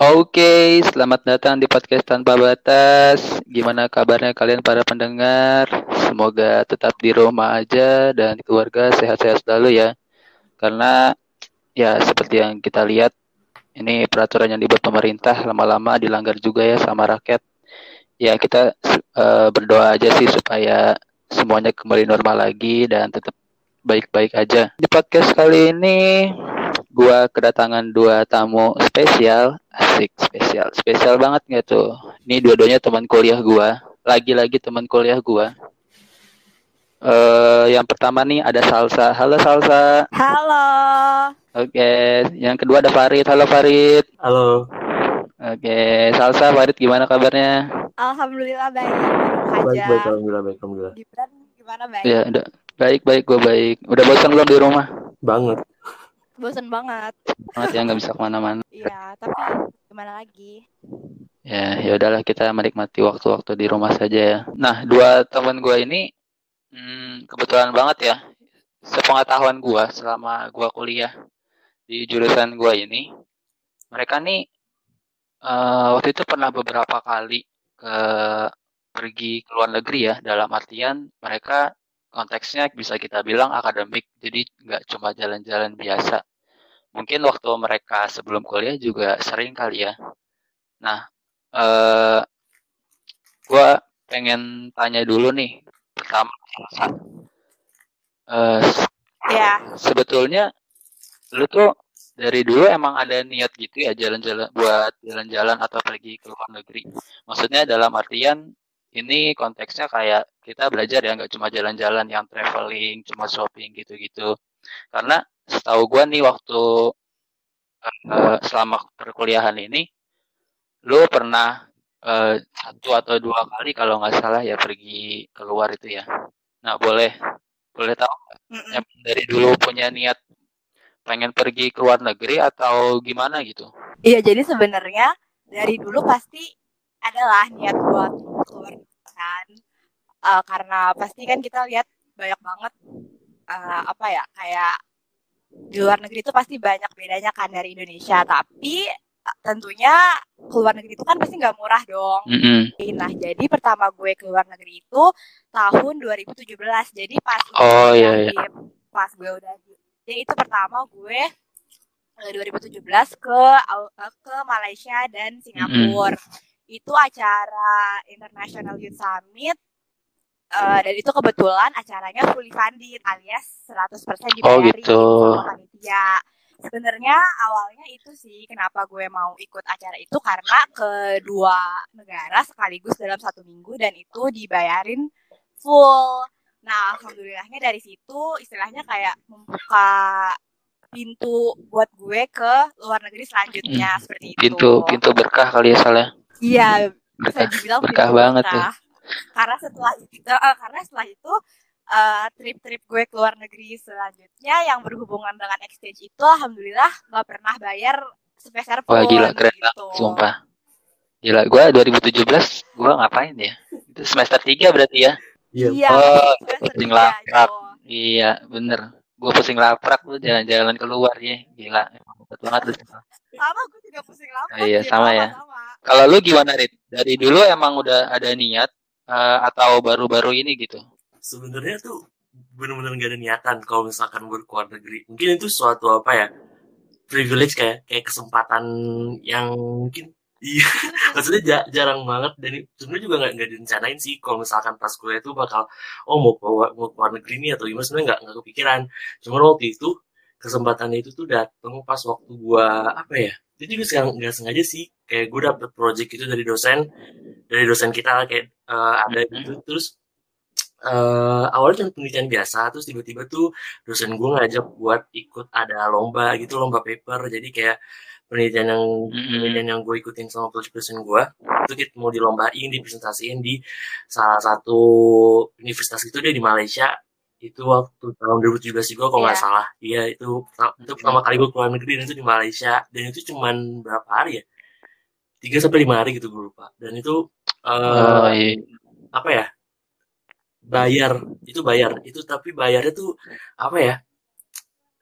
Oke, selamat datang di podcast tanpa batas. Gimana kabarnya kalian para pendengar? Semoga tetap di rumah aja dan keluarga sehat-sehat selalu ya. Karena ya seperti yang kita lihat, ini peraturan yang dibuat pemerintah lama-lama dilanggar juga ya sama rakyat. Ya kita uh, berdoa aja sih supaya semuanya kembali normal lagi dan tetap baik-baik aja. Di podcast kali ini gua kedatangan dua tamu spesial. Asik spesial. Spesial banget nggak tuh? Ini dua-duanya teman kuliah gua. Lagi-lagi teman kuliah gua. Uh, yang pertama nih ada Salsa. Halo Salsa. Halo. Oke okay. yang kedua ada Farid. Halo Farid. Halo. Oke okay. Salsa Farid gimana kabarnya? Alhamdulillah baik. Baik baik alhamdulillah baik alhamdulillah. Gibran gimana baik? Ya udah. Baik baik gue baik. Udah bosan belum di rumah? Banget bosan banget. Banget ya nggak bisa ke mana-mana. Iya tapi gimana lagi? Ya ya udahlah kita menikmati waktu-waktu di rumah saja ya. Nah dua teman gue ini hmm, kebetulan banget ya. Sepengetahuan gue selama gue kuliah di jurusan gue ini mereka nih uh, waktu itu pernah beberapa kali ke pergi ke luar negeri ya. Dalam artian mereka konteksnya bisa kita bilang akademik jadi nggak cuma jalan-jalan biasa mungkin waktu mereka sebelum kuliah juga sering kali ya. Nah, eh, gue pengen tanya dulu nih pertama, eh, ya. sebetulnya lu tuh dari dulu emang ada niat gitu ya jalan-jalan buat jalan-jalan atau pergi ke luar negeri. Maksudnya dalam artian ini konteksnya kayak kita belajar ya nggak cuma jalan-jalan yang traveling, cuma shopping gitu-gitu. Karena setahu gue nih waktu uh, selama perkuliahan ini lu pernah uh, satu atau dua kali kalau nggak salah ya pergi keluar itu ya. Nah boleh boleh tahu mm dari dulu punya niat pengen pergi ke luar negeri atau gimana gitu? Iya jadi sebenarnya dari dulu pasti adalah niat buat keluar kan. Uh, karena pasti kan kita lihat banyak banget uh, apa ya kayak di luar negeri itu pasti banyak bedanya kan dari Indonesia tapi tentunya keluar negeri itu kan pasti nggak murah dong. Mm -hmm. Nah jadi pertama gue keluar negeri itu tahun 2017 jadi pas oh, iya, iya. pas gue udah jadi itu pertama gue 2017 eh, ke eh, ke Malaysia dan Singapura. Mm -hmm. Itu acara International Youth Summit Uh, dan itu kebetulan acaranya fully funded alias 100% dibayari oh, gitu. sama panitia. Sebenarnya awalnya itu sih kenapa gue mau ikut acara itu karena kedua negara sekaligus dalam satu minggu dan itu dibayarin full. Nah, alhamdulillahnya dari situ istilahnya kayak membuka pintu buat gue ke luar negeri selanjutnya hmm, seperti itu. Pintu pintu berkah kali ya salah. Iya, bisa dibilang berkah banget berkah. tuh karena setelah itu uh, karena setelah itu uh, trip-trip gue ke luar negeri selanjutnya yang berhubungan dengan exchange itu alhamdulillah nggak pernah bayar sepeser pun. Wah gila keren gitu. sumpah. Gila, gue 2017 gue ngapain ya? Itu semester 3 berarti ya? Iya. iya oh, pusing laprak. Iya, bener. Gue pusing laprak tuh jalan-jalan keluar ya. Gila, betul banget. Sama, gue juga pusing laprak. Oh, iya, sama, ya. Kalau lu gimana, Rit? Dari dulu emang udah ada niat uh, atau baru-baru ini gitu? Sebenarnya tuh benar-benar gak ada niatan kalau misalkan buat keluar negeri. Mungkin itu suatu apa ya? privilege kayak kayak kesempatan yang mungkin iya maksudnya ja, jarang banget dan sebenarnya juga nggak nggak direncanain sih kalau misalkan pas kuliah itu bakal oh mau keluar mau keluar negeri nih atau gimana sebenarnya nggak nggak kepikiran cuma waktu itu kesempatannya itu tuh datang pas waktu gua apa ya jadi juga nggak sengaja sih kayak gue dapet project itu dari dosen dari dosen kita kayak uh, ada mm-hmm. gitu. Terus uh, awalnya cuma penelitian biasa terus tiba-tiba tuh dosen gue ngajak buat ikut ada lomba gitu lomba paper. Jadi kayak penelitian yang mm-hmm. penelitian yang gue ikutin sama dosen gue itu kita mau dilombain dipresentasiin di salah satu universitas itu dia di Malaysia. Itu waktu tahun 2017 juga kalau nggak yeah. salah. Iya itu itu pertama kali gue keluar negeri dan itu di Malaysia. Dan itu cuman berapa hari ya? Tiga sampai lima hari gitu gue lupa. Dan itu uh, oh, iya. apa ya bayar itu bayar itu tapi bayarnya tuh apa ya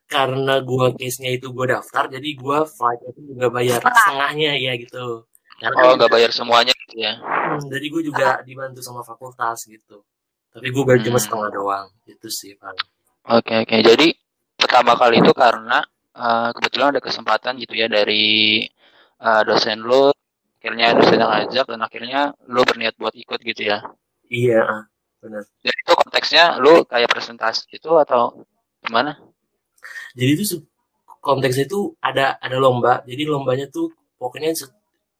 karena gua case-nya itu gua daftar jadi gua flight itu juga bayar Setengah. setengahnya ya gitu karena Oh, nggak bayar semuanya gitu ya. Hmm, jadi gue juga dibantu sama fakultas gitu tapi gue bayar cuma Hmm. setengah doang itu sih paling Oke, oke. Jadi pertama kali itu karena eh, kebetulan ada kesempatan gitu ya dari eh, dosen lu, akhirnya dosen yang ngajak dan akhirnya lu berniat buat ikut gitu ya. iya ah, benar Dan itu konteksnya lu kayak presentasi gitu atau gimana? jadi itu konteksnya itu ada ada lomba jadi lombanya tuh pokoknya se-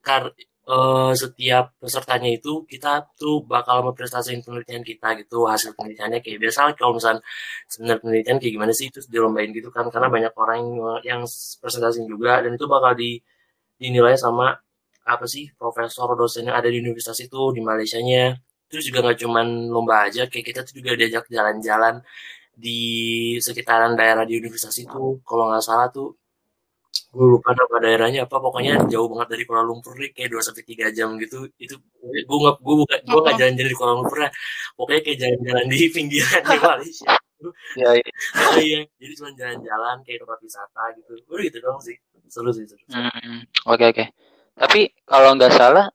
kar- eh, setiap pesertanya itu kita tuh bakal mempresentasikan penelitian kita gitu hasil penelitiannya kayak biasa kalau misalnya sebenarnya penelitian kayak gimana sih itu dilombain gitu kan karena banyak orang yang, yang presentasiin juga dan itu bakal di dinilai sama apa sih profesor dosen yang ada di universitas itu di Malaysia nya terus juga nggak cuman lomba aja kayak kita tuh juga diajak jalan-jalan di sekitaran daerah di universitas itu. Kalau nggak salah tuh gue lupa nama daerahnya apa pokoknya jauh banget dari Kuala Lumpur nih kayak 2 sampai tiga jam gitu. Itu gue nggak gue bukan gue nggak jalan-jalan di Kuala Lumpur ya pokoknya kayak jalan-jalan di pinggiran di Malaysia. Ya, ya. oh, iya jadi cuma jalan-jalan kayak tempat wisata gitu. Udah gitu doang sih. Seru sih seru. Hmm, oke oke. Tapi kalau nggak salah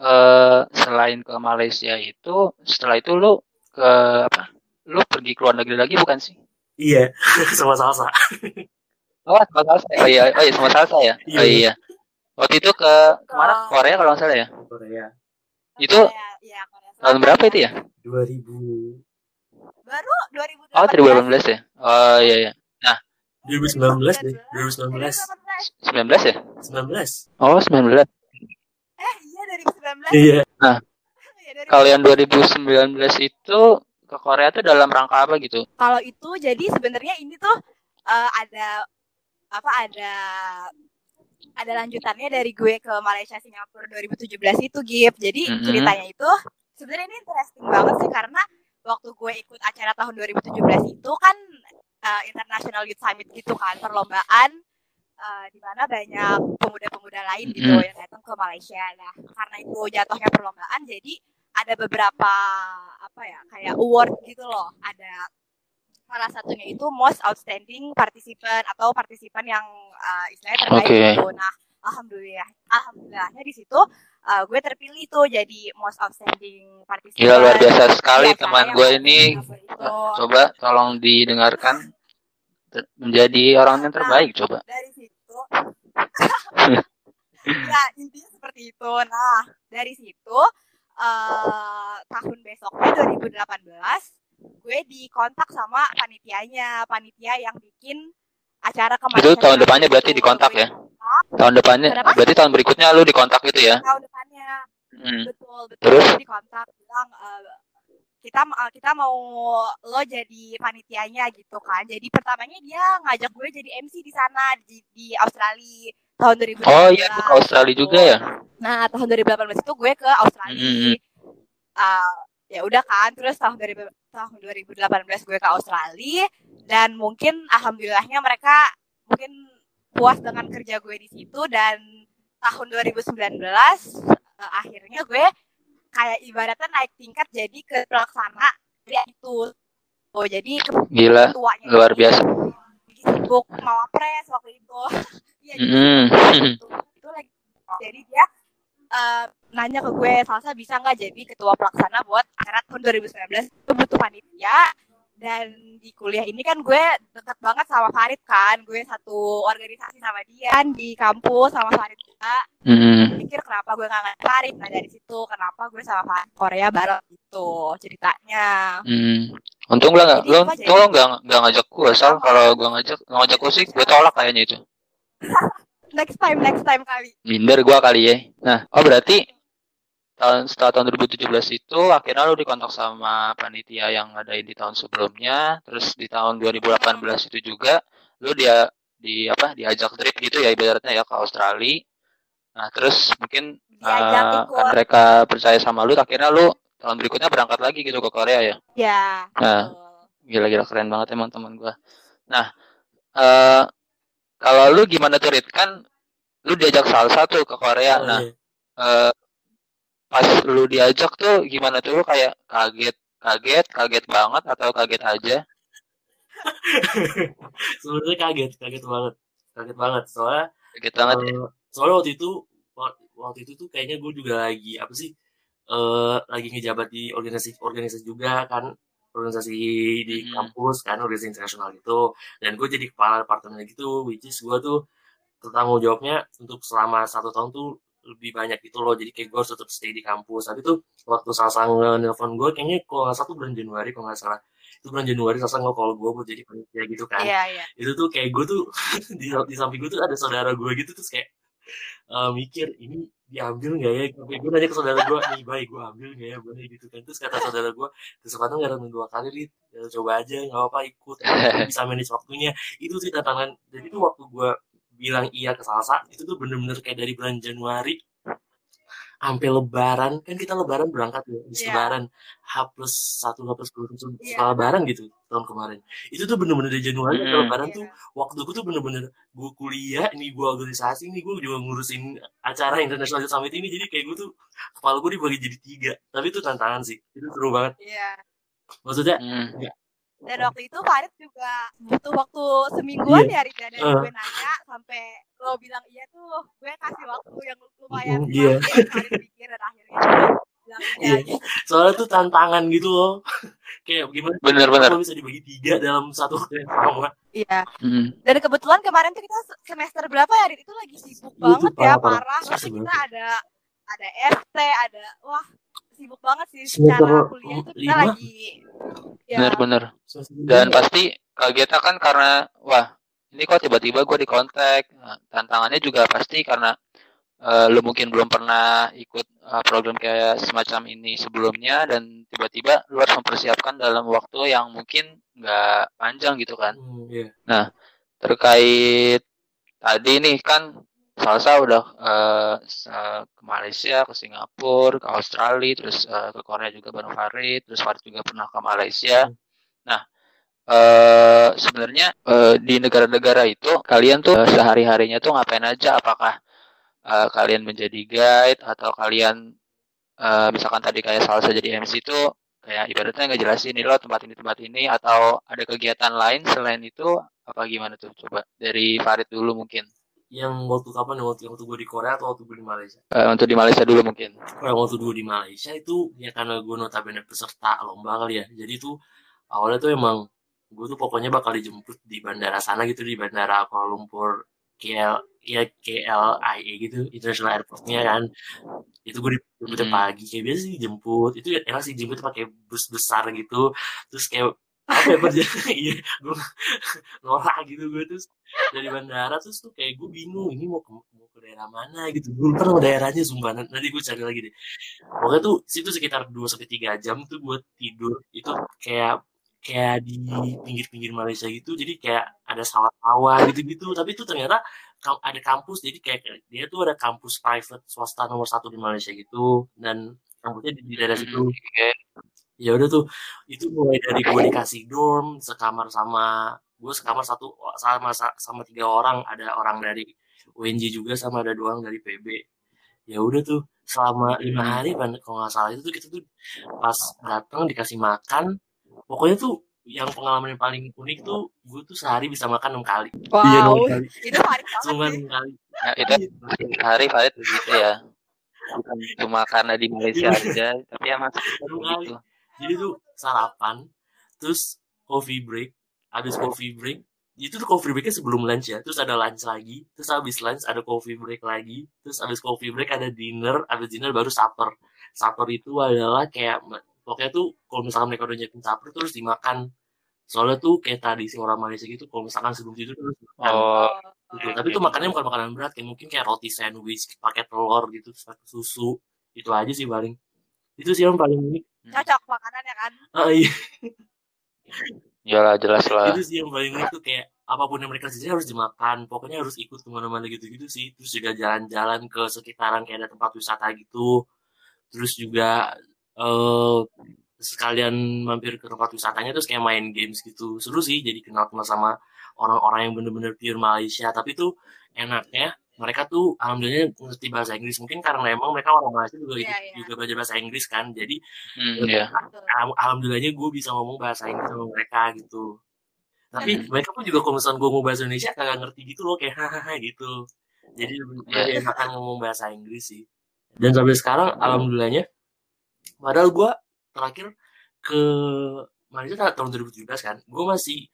eh selain ke Malaysia itu setelah itu lu ke apa? Lu pergi ke luar negeri lagi bukan sih? iya sama salsa Oh, sama salsa. Oh iya, oh iya sama salsa ya. Iya. Oh iya. Waktu itu ke ke mana? Korea kalau nggak salah ya. Korea Itu Korea, ya, Korea tahun berapa ya. itu ya? 2000 Baru 2018. Oh, 2018 ya. Oh iya iya. 2019 deh 2019 2018. 19 ya? 19 Oh, 19. Eh, iya 2019. iya Iya, 2019. Kalau yang 2019 itu ke Korea tuh dalam rangka apa gitu? Kalau itu jadi sebenarnya ini tuh eh, ada apa ada ada lanjutannya dari gue ke Malaysia Singapura 2017 itu Gip. Jadi Mhm. ceritanya itu sebenarnya ini interesting banget sih karena waktu gue ikut acara tahun 2017 itu kan eh, International Youth Summit gitu kan perlombaan eh, di mana banyak pemuda-pemuda lain gitu Mhm. yang datang ke Malaysia. Nah, karena itu jatuhnya perlombaan jadi ada beberapa apa ya kayak award gitu loh. Ada salah satunya itu most outstanding participant atau partisipan yang uh, istilahnya terbaik Oke. gitu. Nah, alhamdulillah, alhamdulillahnya di situ uh, gue terpilih tuh jadi most outstanding participant. Gila luar biasa sekali acara teman gue ini. Itu. Coba tolong didengarkan menjadi orang yang terbaik coba. Dari situ, ya intinya seperti itu. Nah, dari situ uh, tahun besoknya 2018 gue dikontak sama panitianya, panitia yang bikin acara Itu kemarin. tahun depannya berarti dikontak ya? Tahun depannya Kenapa? berarti tahun berikutnya lu dikontak gitu ya? Tahun depannya, Hmm. betul betul. Terus? Dikontak bilang eh, kita eh, kita mau lo jadi panitianya gitu kan. Jadi pertamanya dia ngajak gue jadi MC di sana di, di Australia tahun 2018. Oh iya lu ke Australia juga ya? Nah, tahun 2018 itu gue ke Australia. Mm-mm. Uh, ya udah kan, terus tahun 2000 tahun 2018 gue ke Australia dan mungkin alhamdulillahnya mereka mungkin puas dengan kerja gue di situ dan tahun 2019 uh, akhirnya gue kayak ibaratnya naik tingkat jadi ke pelaksana dari itu. Oh, jadi Gila luar biasa. lagi sibuk mau pres waktu itu. Iya, jadi Mm-mm. itu, itu lagi jadi dia eh, nanya ke gue Salsa bisa nggak jadi ketua pelaksana buat acara tahun 2019 itu butuh panitia dan di kuliah ini kan gue deket banget sama Farid kan gue satu organisasi sama dia kan di kampus sama Farid juga Mm-mm. pikir kenapa gue nggak ngajak Farid nah dari situ kenapa gue sama Farid Korea bareng gitu ceritanya Hmm. Untung lah nggak, lo untung lo nggak nggak ngajak gue, Sama. kalau gue ngajak ngajak gue sih, gue tolak kayaknya itu. next time next time kali Minder gue kali ya. Nah, oh berarti tahun setelah tahun 2017 itu akhirnya lo dikontak sama panitia yang ada di tahun sebelumnya, terus di tahun 2018 itu juga lo dia di apa diajak trip gitu ya ibaratnya ya ke Australia. Nah, terus mungkin kan mereka percaya sama lu, akhirnya lu tahun berikutnya berangkat lagi gitu ke Korea ya. ya Nah, gila-gila keren banget emang teman gua. Nah, eh kalau lu gimana tuh Rit? Kan lu diajak salsa tuh ke Korea. Oh, Nah, iya. eh pas lu diajak tuh gimana tuh lu kayak kaget, kaget, kaget banget atau kaget aja? sebenarnya kaget kaget banget kaget banget soalnya kaget banget uh, ya. soalnya waktu itu waktu itu tuh kayaknya gue juga lagi apa sih uh, lagi ngejabat di organisasi organisasi juga kan organisasi di hmm. kampus kan organisasi internasional gitu dan gue jadi kepala departemen gitu which is gue tuh tanggung jawabnya untuk selama satu tahun tuh lebih banyak gitu loh. Jadi kayak gue harus tetap stay di kampus. Tapi tuh waktu Salsa nelfon gue kayaknya kalau nggak salah bulan Januari kalau nggak salah. Itu bulan Januari Salsa nggak kalau gue buat jadi panitia gitu kan. Yeah, yeah. itu tuh kayak gue tuh di, di samping gue tuh ada saudara gue gitu terus kayak uh, mikir ini diambil nggak ya? Gue nanya ke saudara gue nih baik gue ambil nggak ya? Boleh gitu kan? Terus kata saudara gue kesempatan nggak ada dua kali nih ya, coba aja nggak apa-apa ikut. Bisa manage waktunya. Itu sih tantangan. Jadi itu waktu gue bilang iya ke salsa itu tuh bener-bener kayak dari bulan Januari sampai lebaran kan kita lebaran berangkat ya di yeah. lebaran H plus satu H plus dua yeah. setelah lebaran gitu tahun kemarin itu tuh bener-bener dari Januari mm. -hmm. lebaran yeah. tuh waktu gue tuh bener-bener gue kuliah ini gue organisasi ini gue juga ngurusin acara international summit ini jadi kayak gue tuh kepala gue dibagi jadi tiga tapi itu tantangan sih itu seru banget yeah. maksudnya mm dan waktu itu Farid juga butuh waktu semingguan yeah. ya Rida dari uh. gue nanya sampai lo bilang iya tuh gue kasih waktu yang lumayan yeah. Farid pikir dan akhirnya Iya. Yeah. Soalnya tuh tantangan gitu loh. Kayak gimana? Bener-bener. bisa dibagi tiga dalam satu sama. Iya. Mm. Dan kebetulan kemarin tuh kita semester berapa ya? Itu lagi sibuk itu banget parah, ya, parah. parah. Terus kita ada ada FT, ada wah sibuk banget sih secara kuliah itu kita lagi ya. bener-bener dan ya. pasti kagetnya kan karena wah ini kok tiba-tiba gue di kontak nah, tantangannya juga pasti karena uh, lu mungkin belum pernah ikut uh, program kayak semacam ini sebelumnya dan tiba-tiba lu harus mempersiapkan dalam waktu yang mungkin nggak panjang gitu kan hmm, yeah. nah terkait tadi nih kan Salsa udah uh, ke Malaysia, ke Singapura, ke Australia, terus uh, ke Korea juga bareng Farid, terus Farid juga pernah ke Malaysia. Nah, uh, sebenarnya uh, di negara-negara itu kalian tuh uh, sehari-harinya tuh ngapain aja? Apakah uh, kalian menjadi guide atau kalian uh, misalkan tadi kayak Salsa jadi MC itu kayak ibaratnya nggak jelasin ini loh tempat ini tempat ini atau ada kegiatan lain selain itu apa gimana tuh? Coba dari Farid dulu mungkin yang waktu kapan ya waktu waktu gue di Korea atau waktu gue di Malaysia? Uh, untuk di Malaysia dulu mungkin. Oh, waktu gue di Malaysia itu ya karena gue notabene peserta lomba kali ya. Jadi tuh awalnya tuh emang gue tuh pokoknya bakal dijemput di bandara sana gitu di bandara Kuala Lumpur KL ya KLIA gitu International Airportnya kan itu gue dijemput hmm. pagi kayak biasa sih jemput itu ya sih jemput pakai bus besar gitu terus kayak apa perjalanan iya gue norak gitu gue terus dari bandara terus tuh kayak gue bingung ini mau ke, mau ke daerah mana? Gitu. Gue lupa nama daerahnya sumpah. Nanti gue cari lagi deh. Pokoknya tuh situ sekitar 2 sampai tiga jam tuh gue tidur. Itu kayak kayak di pinggir-pinggir Malaysia gitu. Jadi kayak ada sawah-sawah gitu-gitu. Tapi itu ternyata ada kampus. Jadi kayak dia tuh ada kampus private swasta nomor satu di Malaysia gitu. Dan kampusnya di, daerah situ ya udah tuh itu mulai dari gue dikasih dorm sekamar sama gue sekamar satu sama sama tiga orang. Ada orang dari UNJ juga sama ada dua orang dari PB ya udah tuh selama lima hari kalau nggak salah itu tuh kita tuh pas datang dikasih makan pokoknya tuh yang pengalaman yang paling unik tuh gue tuh sehari bisa makan enam kali. Wow iya, kali. itu hari cuma enam kali. Nah, itu hari Farid begitu ya. Bukan cuma karena di Malaysia aja tapi ya masih gitu jadi tuh sarapan terus coffee break habis coffee break itu tuh coffee breaknya sebelum lunch ya terus ada lunch lagi terus habis lunch ada coffee break lagi terus habis coffee break ada dinner habis dinner baru supper. Supper itu adalah kayak pokoknya tuh kalau misalkan mereka udah nyiapin supper terus dimakan. Soalnya tuh kayak tadi si orang Malaysia gitu kalau misalkan sebelum tidur terus makan. Oh, gitu. tapi tuh makannya bukan makanan berat kayak mungkin kayak roti sandwich pakai telur gitu pakai susu itu aja sih paling. Itu sih yang paling unik. Cocok makanan ya kan oh iya Iyalah jelas lah. Itu sih yang paling tuh kayak apa pun yang mereka sendiri harus dimakan. Pokoknya harus ikut ke mana-mana gitu-gitu sih. Terus juga jalan-jalan ke sekitaran kayak ada tempat wisata gitu. Terus juga uh, sekalian mampir ke tempat wisatanya terus kayak main games gitu. Seru sih jadi kenal-kenal sama orang-orang yang bener-bener pure Malaysia. Tapi tuh enaknya mereka tuh alhamdulillah ngerti bahasa Inggris. Mungkin karena emang mereka orang Malaysia juga yeah, yeah. juga belajar bahasa Inggris kan. Jadi mm, yeah. alhamdulillahnya gue bisa ngomong bahasa Inggris sama mereka gitu. Tapi mereka pun juga kalau misalnya gue mau bahasa Indonesia kagak ngerti gitu loh kayak hahaha gitu. Jadi lebih Iya. enakan ngomong bahasa Inggris sih. Dan sampai sekarang alhamdulillahnya padahal gue terakhir ke Malaysia ta- tahun 2017 kan gue masih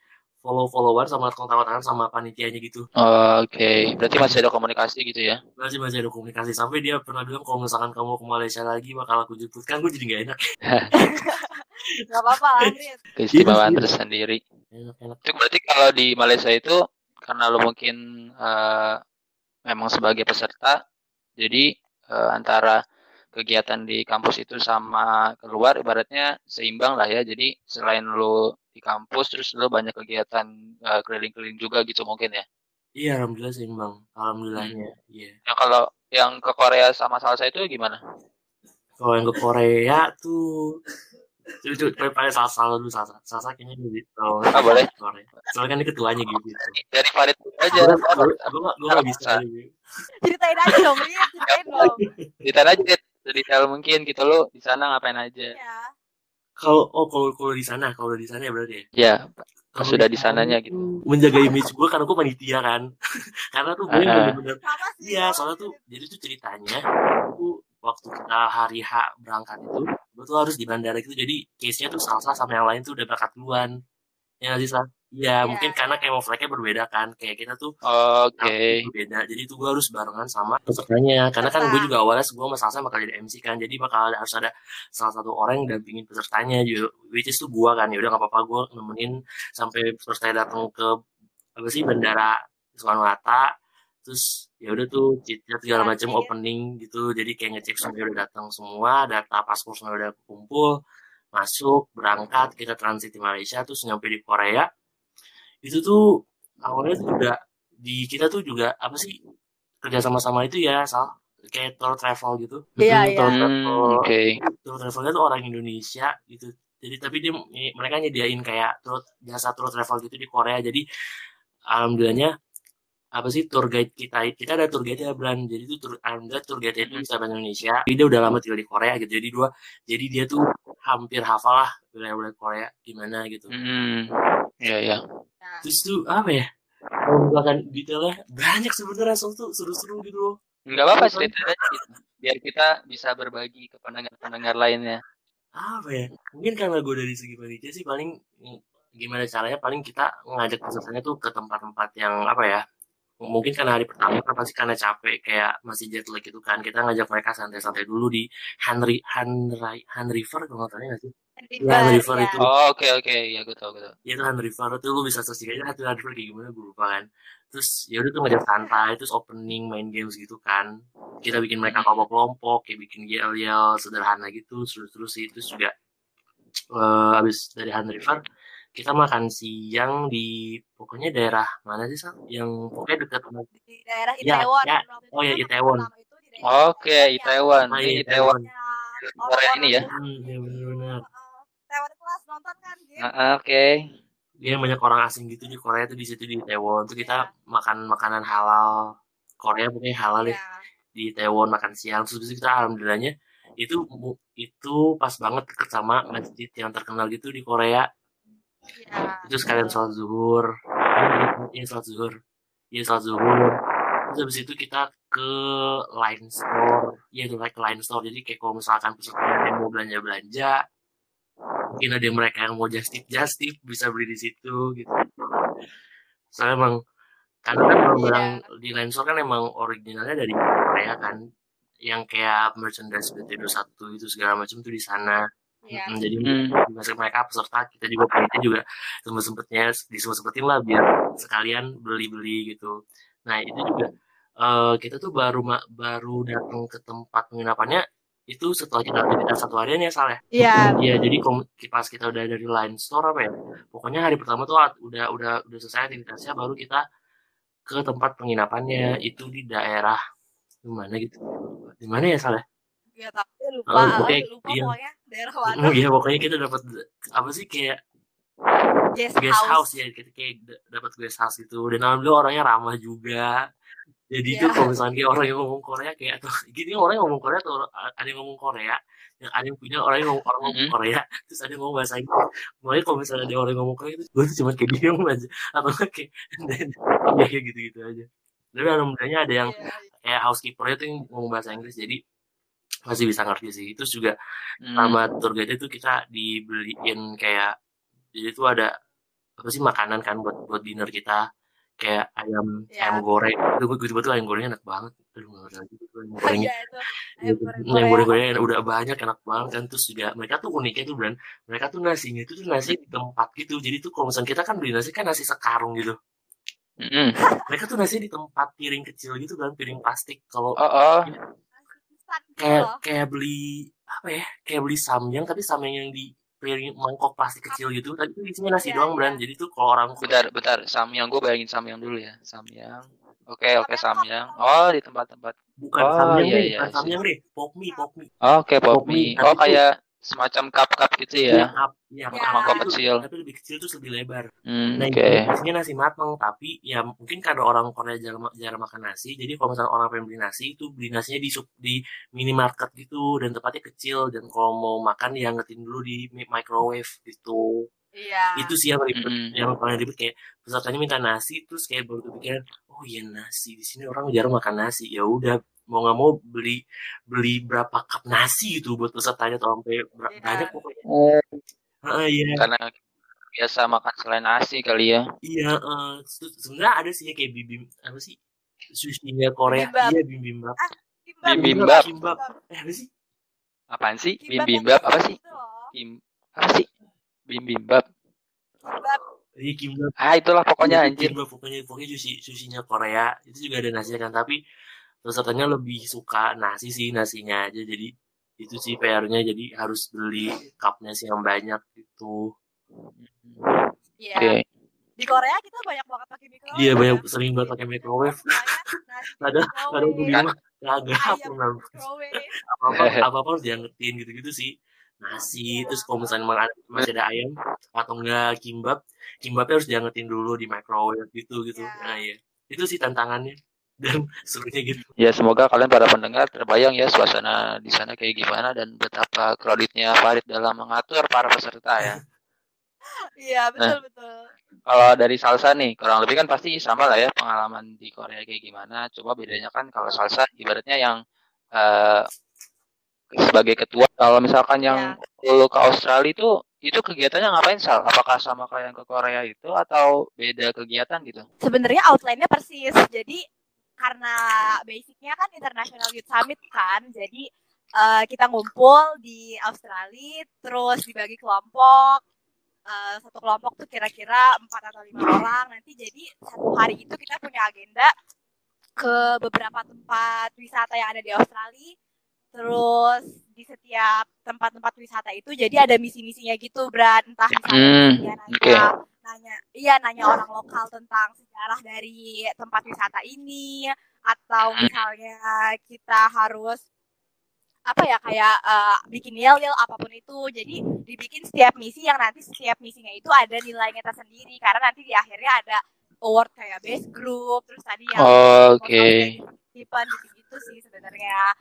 follow followan sama kontak-kontakan sama panitianya gitu Oh, Oke, berarti masih ada komunikasi gitu ya? masih masih ada komunikasi sampai dia pernah bilang kalau misalkan kamu ke Malaysia lagi bakal aku jemput kan gue jadi gak enak Gak apa-apa Riz. Keistimewaan Iya. tersendiri. Itu berarti kalau di Malaysia itu karena lo mungkin eh, memang sebagai peserta, jadi eh, antara kegiatan di kampus itu sama keluar ibaratnya seimbang lah ya. Jadi selain lo di kampus, terus lo banyak kegiatan eh, keliling-keliling juga gitu mungkin ya. iya alhamdulillah seimbang alhamdulillahnya iya Yang kalau yang ke Korea sama salsa itu gimana? kalau yang ke Korea tuh Coba coba pakai salsa dulu salsa salsa kayaknya lebih tahu Ah, boleh. Korea soalnya kan dia ketuanya gitu Dari Farid aja. gue gak bisa Ceritain aja dong, Riz. Ceritain dong. Detail aja Dit. detail mungkin gitu lo di sana ngapain aja. Ya. kalau oh kalau kalau di sana kalau di sana ya berarti ya Ya, Kalau sudah di sananya gitu. menjaga image gue karena gue panitia kan karena tuh gue bener-bener. Iya, soalnya tuh jadi tuh ceritanya itu waktu kita hari H berangkat itu, gue tuh harus di bandara gitu. Jadi case-nya tuh Salsa sama yang lain tuh udah berangkat duluan. Ya nggak sih, Sal? Iya, Iya, mungkin iya. karena camouflage-nya berbeda kan. Kayak kita tuh Oke. berbeda. Jadi tuh gue harus barengan sama pesertanya. Karena kan gue juga awalnya gue sama Salsa bakal jadi MC kan. Jadi bakal ada, harus ada salah satu orang yang dampingin pesertanya. Which is tuh gue kan. Ya udah nggak apa-apa gue nemenin sampai pesertanya datang ke apa sih bandara Soekarno Hatta terus ya udah tuh chat segala macam Transit. opening gitu jadi kayak ngecek semuanya udah datang semua data paspor semua udah kumpul masuk berangkat kita transit di Malaysia terus nyampe di Korea itu tuh awalnya tuh juga di kita tuh juga apa sih kerja sama-sama itu ya sal kayak tour travel gitu. Mm, tour iya. travel. Hmm, Oke. tour travelnya tuh orang Indonesia gitu. Jadi tapi dia mereka nyediain kayak tour jasa tour travel gitu di Korea. Jadi alhamdulillahnya apa sih tour guide kita kita ada tour guide ya Bran. Jadi itu tour alhamdulillah tour guide itu bisa bahasa Indonesia. Jadi dia udah lama tinggal di Korea gitu. Jadi dua jadi dia tuh hampir hafal lah wilayah-wilayah Korea gimana gitu. Hmm. Iya, iya. Nah, terus tuh apa ya kalau misalkan detailnya banyak sebenarnya soal tuh seru-seru gitu loh Enggak apa-apa cerita aja. Biar kita bisa berbagi ke pendengar-pendengar lainnya. apa ya mungkin karena gue dari segi panitia sih paling gimana caranya paling kita ngajak pesertanya tuh ke tempat-tempat yang apa ya mungkin karena hari pertama kan pasti karena capek kayak masih jet lag gitu kan kita ngajak mereka santai-santai dulu di Henry Henry Han River kalau nggak tahu nggak sih Ya, River ya. itu. Oh, oke oke, ya gue tau gue tau. ya itu Han River itu lu bisa searching aja Han River kayak gimana gue lupa kan terus ya udah tuh ngajak santai terus opening main games gitu kan kita bikin mereka kelompok-kelompok kayak bikin yel-yel sederhana gitu terus-terus sih terus juga eh abis dari Han River kita makan siang di pokoknya daerah mana sih Sal? yang pokoknya dekat Di daerah Ya, Itaewon. ya. Itu Oh, ya, kan Itaewon. itu Oke, yang Itaewon. Ini iya, Itaewon. Korea ini ya? orang-orang hmm, ya benar-benar kelas nonton kan. Ah, ah, Oke. dia banyak orang asing gitu di Korea tuh di situ di Taiwan. Tuh kita makan makanan halal. Korea pokoknya halal ya Ya. di Taiwan makan siang. Terus habis itu kita alhamdulillahnya itu itu pas banget deket sama masjid yang terkenal gitu di Korea. Ya. itu sekalian sholat zuhur. Iya sholat zuhur. Iya sholat zuhur. Terus habis itu kita ke line store. Iya itu kayak ke line store. Jadi kayak kalau misalkan peserta yang mau belanja belanja mungkin ada yang mereka yang mau just tip just tip bisa beli di situ gitu. Soalnya emang karena kan barang-barang di line store kan emang originalnya dari Korea kan. Yang kayak merchandise BT21 itu segala macam tuh di sana. Ya. Mm, jadi Hmm. masuk mereka peserta kita juga panitia juga sempet sempetnya disempet sempetin lah biar sekalian beli beli gitu. Nah itu juga eh, kita tuh baru baru datang ke tempat penginapannya itu setelah kita aktivitas satu harian ya salah Iya. Iya, jadi kom- pas kita udah dari line store apa ya? Pokoknya hari pertama tuh udah udah udah selesai aktivitasnya baru kita ke tempat penginapannya itu di daerah di mana gitu. Di mana ya salah? Ya tapi lupa, Oh, oke, lupa iya. pokoknya daerah mana. Iya, pokoknya kita dapat apa sih kayak Guest guest house, house. ya, kita kayak dapat guest house gitu. Dan alhamdulillah orangnya ramah juga. Jadi Iya. itu kalau misalnya orang yang ngomong Korea kayak atau gini orang yang ngomong Korea atau ada yang ngomong Korea yang ada yang punya orang yang ngomong orang ngomong. Korea terus ada yang ngomong bahasa Inggris makanya kalau misalnya ada orang yang ngomong Korea itu gue tuh cuma kayak diem aja atau kayak ya kayak gitu gitu aja tapi alhamdulillahnya ada yang Iya. kayak housekeeper itu yang ngomong bahasa Inggris jadi masih bisa ngerti sih terus juga Hmm. sama tour guide itu kita dibeliin kayak jadi itu ada apa sih makanan kan buat buat dinner kita kayak ayam Iya. ayam goreng itu gue tiba tuh ayam gorengnya enak banget aduh nggak ngerti lagi ayam gorengnya Iya itu. Iya, Ayam goreng ayam Korea. goreng gorengnya udah banyak enak banget kan terus juga mereka tuh uniknya tuh Bran mereka tuh nasinya itu tuh nasi di tempat gitu jadi tuh kalau misalnya kita kan beli nasi kan nasi sekarung gitu Mm-mm. mereka tuh nasi di tempat piring kecil gitu kan piring plastik kalau Oh, oh. Gitu kayak kayak beli apa ya kayak beli samyang tapi samyang yang di piring mangkok plastik kecil gitu tadi tuh isinya nasi Iya, doang iya. Bran jadi tuh kalau orang Bentar, bentar. Samyang gue bayangin Samyang dulu ya. Samyang. Oke, oke Samyang Samyang. Oh, di tempat-tempat. bukan Oh, samyang iya, deh iya, bukan sih. samyang deh pop mie pop mie Oh, Oke, pop Pop mie, mie. Oh, tapi kayak semacam cup-cup gitu ya. cup. Iya, Ya. cup. Mangkok Tapi tuh- kecil. tapi lebih kecil terus lebih lebar Hmm, Nah, oke. itu isinya nasi matang, tapi ya mungkin karena orang Korea jarang, jarang makan nasi, jadi kalau misalnya orang pengen beli nasi itu beli nasinya di sup- di minimarket gitu dan tempatnya kecil dan kalau mau makan ya ngetin dulu di mi- microwave gitu. Iya. Itu sih yang ribet, Mm-mm. yang paling ribet kayak pesertanya minta nasi terus kayak baru kepikiran, oh iya nasi di sini orang jarang makan nasi. Ya udah mau nggak mau beli beli berapa cup nasi gitu buat pesertanya atau sampai ber- Iya. banyak pokoknya. Oh, Heeh, iya. karena biasa makan selain nasi kali ya. Iya, se- sebenarnya ada sih ya kayak bibim apa sih sushinya Korea, Bibimbap. iya bibimbap. Kimbap. Bibimbap. Kimbap. Eh apa sih? Apaan sih? Bibimbap apa kayak sih? gitu. Bim apa sih? Bibimbap. Kimbap. Iya kimbap. Ah, itulah pokoknya Iya, anjir. Kimbap pokoknya pokoknya sushi sushinya Korea itu juga ada nasinya kan, tapi pesertanya lebih suka nasi sih nasinya aja jadi itu sih PR-nya jadi harus beli cupnya sih yang banyak gitu. Iya. Oke. Di Korea kita banyak banget pakai microwave. Iya ya. banyak sering banget pakai microwave. Ada Ada ada gue Kan? mah kagak Ayam pernah microwave. apa apa apa apa harus diangetin gitu gitu sih nasi terus kalau misalnya masih ada ayam atau enggak kimbap kimbapnya harus diangetin dulu di microwave gitu gitu Ya. nah ya itu sih tantangannya dan serunya gitu Ya semoga kalian para pendengar terbayang ya suasana di sana kayak gimana dan betapa kreditnya Farid dalam mengatur para peserta ya. Iya, betul betul. Kalau dari salsa nih, kurang lebih kan pasti sama lah ya pengalaman di Korea kayak gimana. Coba bedanya kan kalau salsa ibaratnya yang eh, sebagai ketua. Kalau misalkan yang lu ke Australia itu itu kegiatannya ngapain sal? Apakah sama kayak yang ke Korea itu atau beda kegiatan gitu? Sebenarnya outline-nya persis. Jadi karena basicnya kan International Youth Summit kan, jadi eh, kita ngumpul di Australia, terus dibagi kelompok. Eh, satu kelompok tuh kira-kira empat atau lima orang. Nanti jadi satu hari itu kita punya agenda ke beberapa tempat wisata yang ada di Australia. Terus di setiap tempat-tempat wisata itu jadi ada misi-misinya gitu, Brad. Entah misalnya Hmm, dia nanya, iya nanya orang lokal tentang sejarah dari tempat wisata ini, atau Hmm. misalnya kita harus apa ya kayak eh, bikin yel-yel apa pun itu. Jadi dibikin setiap misi yang nanti setiap misinya itu ada nilainya tersendiri karena nanti di akhirnya ada award kayak best group terus tadi yang Oke. Tipen gitu-gitu sih sebenarnya.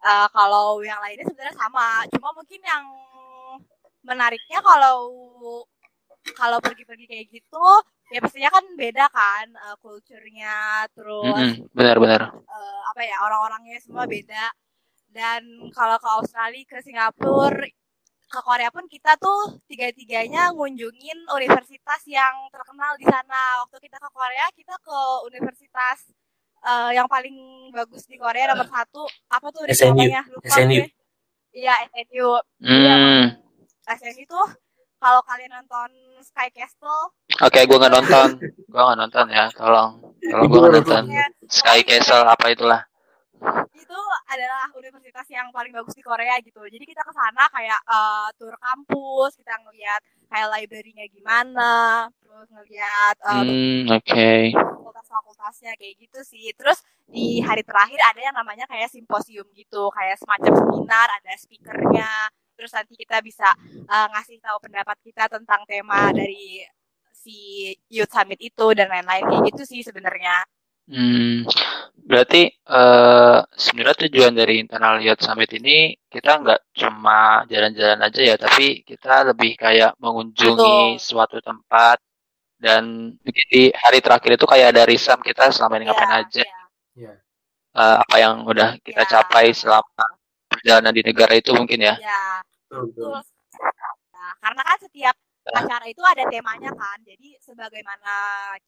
Eh, kalau yang lainnya sebenarnya sama, cuma mungkin yang menariknya kalau kalau pergi-pergi kayak gitu ya pastinya kan beda kan eh, kulturnya terus Mm-mm, Benar-benar. eh, apa ya orang-orangnya semua beda dan kalau ke Australia ke Singapura ke Korea pun kita tuh tiga-tiganya ngunjungin universitas yang terkenal di sana waktu kita ke Korea kita ke universitas eh, yang paling bagus di Korea nomor satu apa tuh SNU. namanya lupa SNU. iya SNU Hmm. SNU tuh kalau kalian nonton Sky Castle Oke, gua nggak nonton. Gua nggak nonton ya. Tolong. Tolong gua nggak nonton. ya, Sky Castle apa itulah. itu adalah universitas yang paling bagus di Korea gitu. Jadi kita ke sana kayak eh, tur kampus, kita ngeliat kayak library-nya gimana, terus ngeliat eh, Hmm, oke. fakultas-fakultasnya kayak gitu sih. Terus di hari terakhir ada yang namanya kayak simposium gitu, kayak semacam seminar, ada speakernya. Terus nanti kita bisa eh, ngasih tahu pendapat kita tentang tema dari si Youth Summit itu dan lain-lain kayak gitu sih sebenarnya. Hmm, berarti eh, sebenarnya tujuan dari Internal Youth Summit ini kita nggak cuma jalan-jalan aja ya, tapi kita lebih kayak mengunjungi Betul. suatu tempat dan mungkin di hari terakhir itu kayak ada risam kita selama ini ngapain Iya, aja, iya. Iya. eh, apa yang udah kita Iya. capai selama perjalanan di negara itu mungkin ya. Iya, Betul. Nah, karena kan setiap acara itu ada temanya kan. Jadi sebagaimana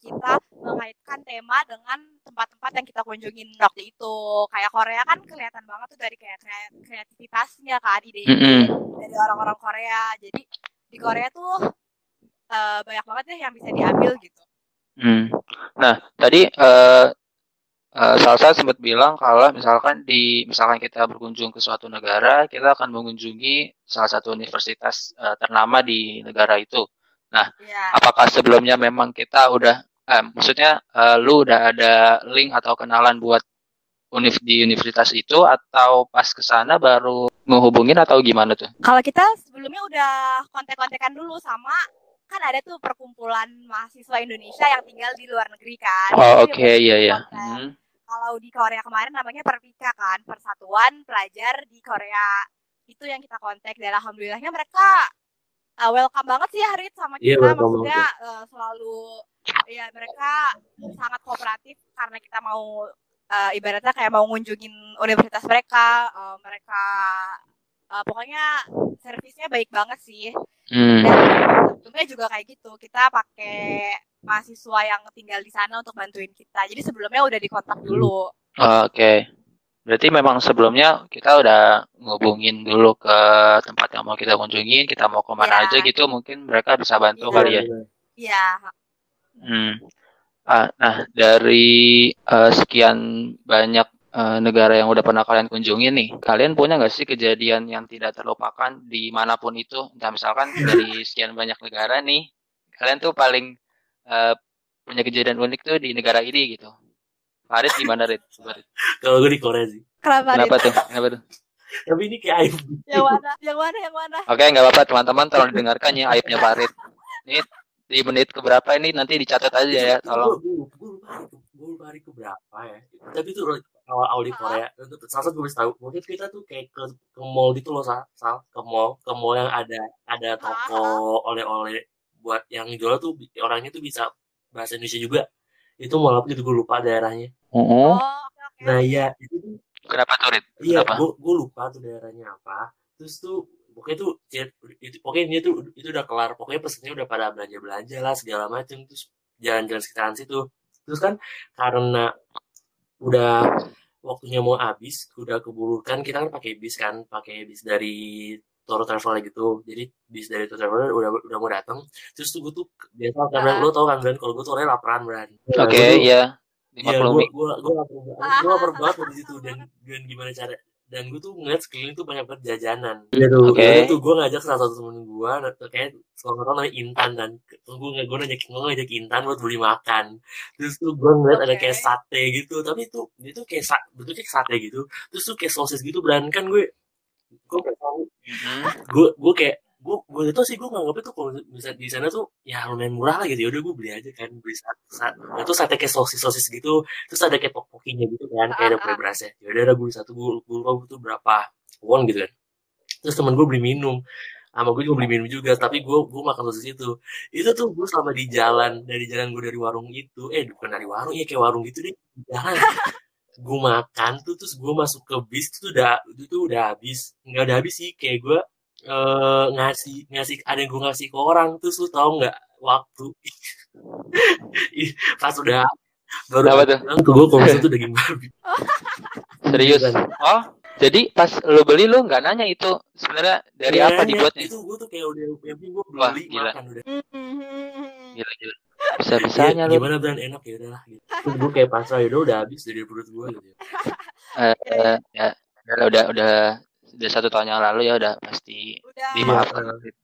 kita mengaitkan tema dengan tempat-tempat yang kita kunjungin waktu itu. Kayak Korea kan kelihatan banget tuh dari kayak krea- kreativitasnya kan, ide-ide Mm-mm. dari orang-orang Korea. Jadi di Korea tuh eh, banyak banget deh yang bisa diambil gitu. Hmm. Nah, tadi eh, eh, Salsa sempat bilang kalau misalkan di misalkan kita berkunjung ke suatu negara, kita akan mengunjungi salah satu universitas eh, ternama di negara itu. Iya. Apakah sebelumnya memang kita udah, eh, maksudnya eh, lu udah ada link atau kenalan buat univ di universitas itu atau pas ke sana baru menghubungin atau gimana tuh? Kalau kita sebelumnya udah kontek-kontekan dulu sama kan ada tuh perkumpulan mahasiswa Indonesia yang tinggal di luar negeri kan. Oh, oke, udah iya ya. kontak. Hmm. Kalau di Korea kemarin namanya Perpika kan, Persatuan Pelajar di Korea. Itu yang kita kontak dan alhamdulillahnya mereka uh, welcome banget sih Harit sama Iya, kita welcome maksudnya uh, selalu ya mereka sangat kooperatif karena kita mau uh, ibaratnya kayak mau ngunjungin universitas mereka, uh, mereka uh, pokoknya servisnya baik banget sih. Hmm. Dan sebelumnya juga kayak gitu, kita pakai mahasiswa yang tinggal di sana untuk bantuin kita. Jadi sebelumnya udah dikontak dulu. Oke. Berarti memang sebelumnya kita udah ngubungin dulu ke tempat yang mau kita kunjungin, kita mau ke mana Iya. aja gitu, mungkin mereka bisa bantu Iya. kali ya. Iya, Hmm. Ah, nah, dari eh, sekian banyak eh, negara yang udah pernah kalian kunjungi nih, kalian punya nggak sih kejadian yang tidak terlupakan di mana pun itu? Nah, misalkan dari sekian banyak negara nih, kalian tuh paling eh, punya kejadian unik tuh di negara ini gitu. Farid gimana, Rid. Kalau gue di Korea sih. kenapa, Kenapa Rit? tuh? Kenapa tuh? Tapi ini kayak aib. Yang mana? Yang mana? Yang mana? Oke, nggak apa-apa teman-teman, tolong didengarkan ya aibnya Farid. Ini di menit keberapa ini nanti dicatat aja ya, tolong. Gue lupa hari keberapa ya. Tapi itu awal-awal di Korea. Salah satu gue bisa tahu. Mungkin kita tuh kayak ke, ke mall gitu loh, Sal. Sal. Ke mall. Ke mall yang ada ada toko oleh-oleh buat yang jual tuh orangnya tuh bisa bahasa Indonesia juga. Itu mall apa gitu gue lupa daerahnya. Oh, Oh, oke oke. Nah iya itu tuh kenapa tuh, Rid? Iya, gue gue lupa tuh daerahnya apa. Terus tuh pokoknya tuh ya, itu pokoknya dia tuh itu udah kelar. Pokoknya pesennya udah pada belanja belanja lah segala macem. Terus jalan-jalan sekitaran situ. Terus kan karena udah waktunya mau habis, udah keburu kan kita kan pakai bis kan, pakai bis dari Toro Travel gitu. Jadi bis dari Toro Travel udah udah mau datang. Terus tuh gue tuh biasa kan Bran, Ah. lo tau kan Bran, kalau gue tuh orangnya laparan Bran. Oke, ya. Iya, gue Dimaklumi. gue gue lapar banget, gue lapar banget di situ dan dan gimana cara dan gue tuh ngeliat sekeliling tuh banyak banget jajanan. Iya tuh, Oke. Udah tuh gue ngajak salah satu temen gue, kayak kalau nggak tahu namanya Intan dan gue nggak gue ngajak gue ngajak Intan buat beli makan. Terus tuh gue ngeliat ada Oke. kayak sate gitu, tapi dia tuh kayak sa, bentuknya kayak sate gitu. Terus tuh kayak sosis gitu, beran kan gue gue nggak tahu gue gue kayak gue gue itu sih gue nganggapnya tuh kalau bisa di sana tuh ya lumayan murah lah gitu. Ya udah gue beli aja kan beli sate, sate itu sate kayak sosis sosis gitu. Terus ada kayak topokinya gitu kan kayak ada kue berasnya. Ya udah gue satu gue gue lupa tuh berapa won gitu kan. Terus temen gue beli minum. Sama gue juga beli minum juga tapi gue gue makan sosis itu. Itu tuh gue selama di jalan dari jalan gue dari warung itu eh bukan dari warung ya kayak warung gitu deh di jalan. Gue makan tuh terus gue masuk ke bis tuh udah itu tuh udah habis. Nggak udah habis sih kayak gue eh, ngasih ngasih ada yang gue ngasih ke orang terus lu tau nggak waktu pas udah baru Apa tuh? bilang ke gue kalau tuh daging babi Serius? Oh, jadi pas lu beli lu nggak nanya itu sebenarnya dari Iya, apa iya, dibuatnya? itu gue tuh kayak udah yang penting gue Wah, beli gila. makan udah Hmm. Gila, gila. Bisa-bisanya Ya, lu. gimana brand enak ya udahlah gitu. terus gue kayak pasrah ya udah udah habis dari perut gue gitu Eh, eh, ya, udah, udah, udah, satu tahun yang lalu ya udah pasti Udah. dimaafkan.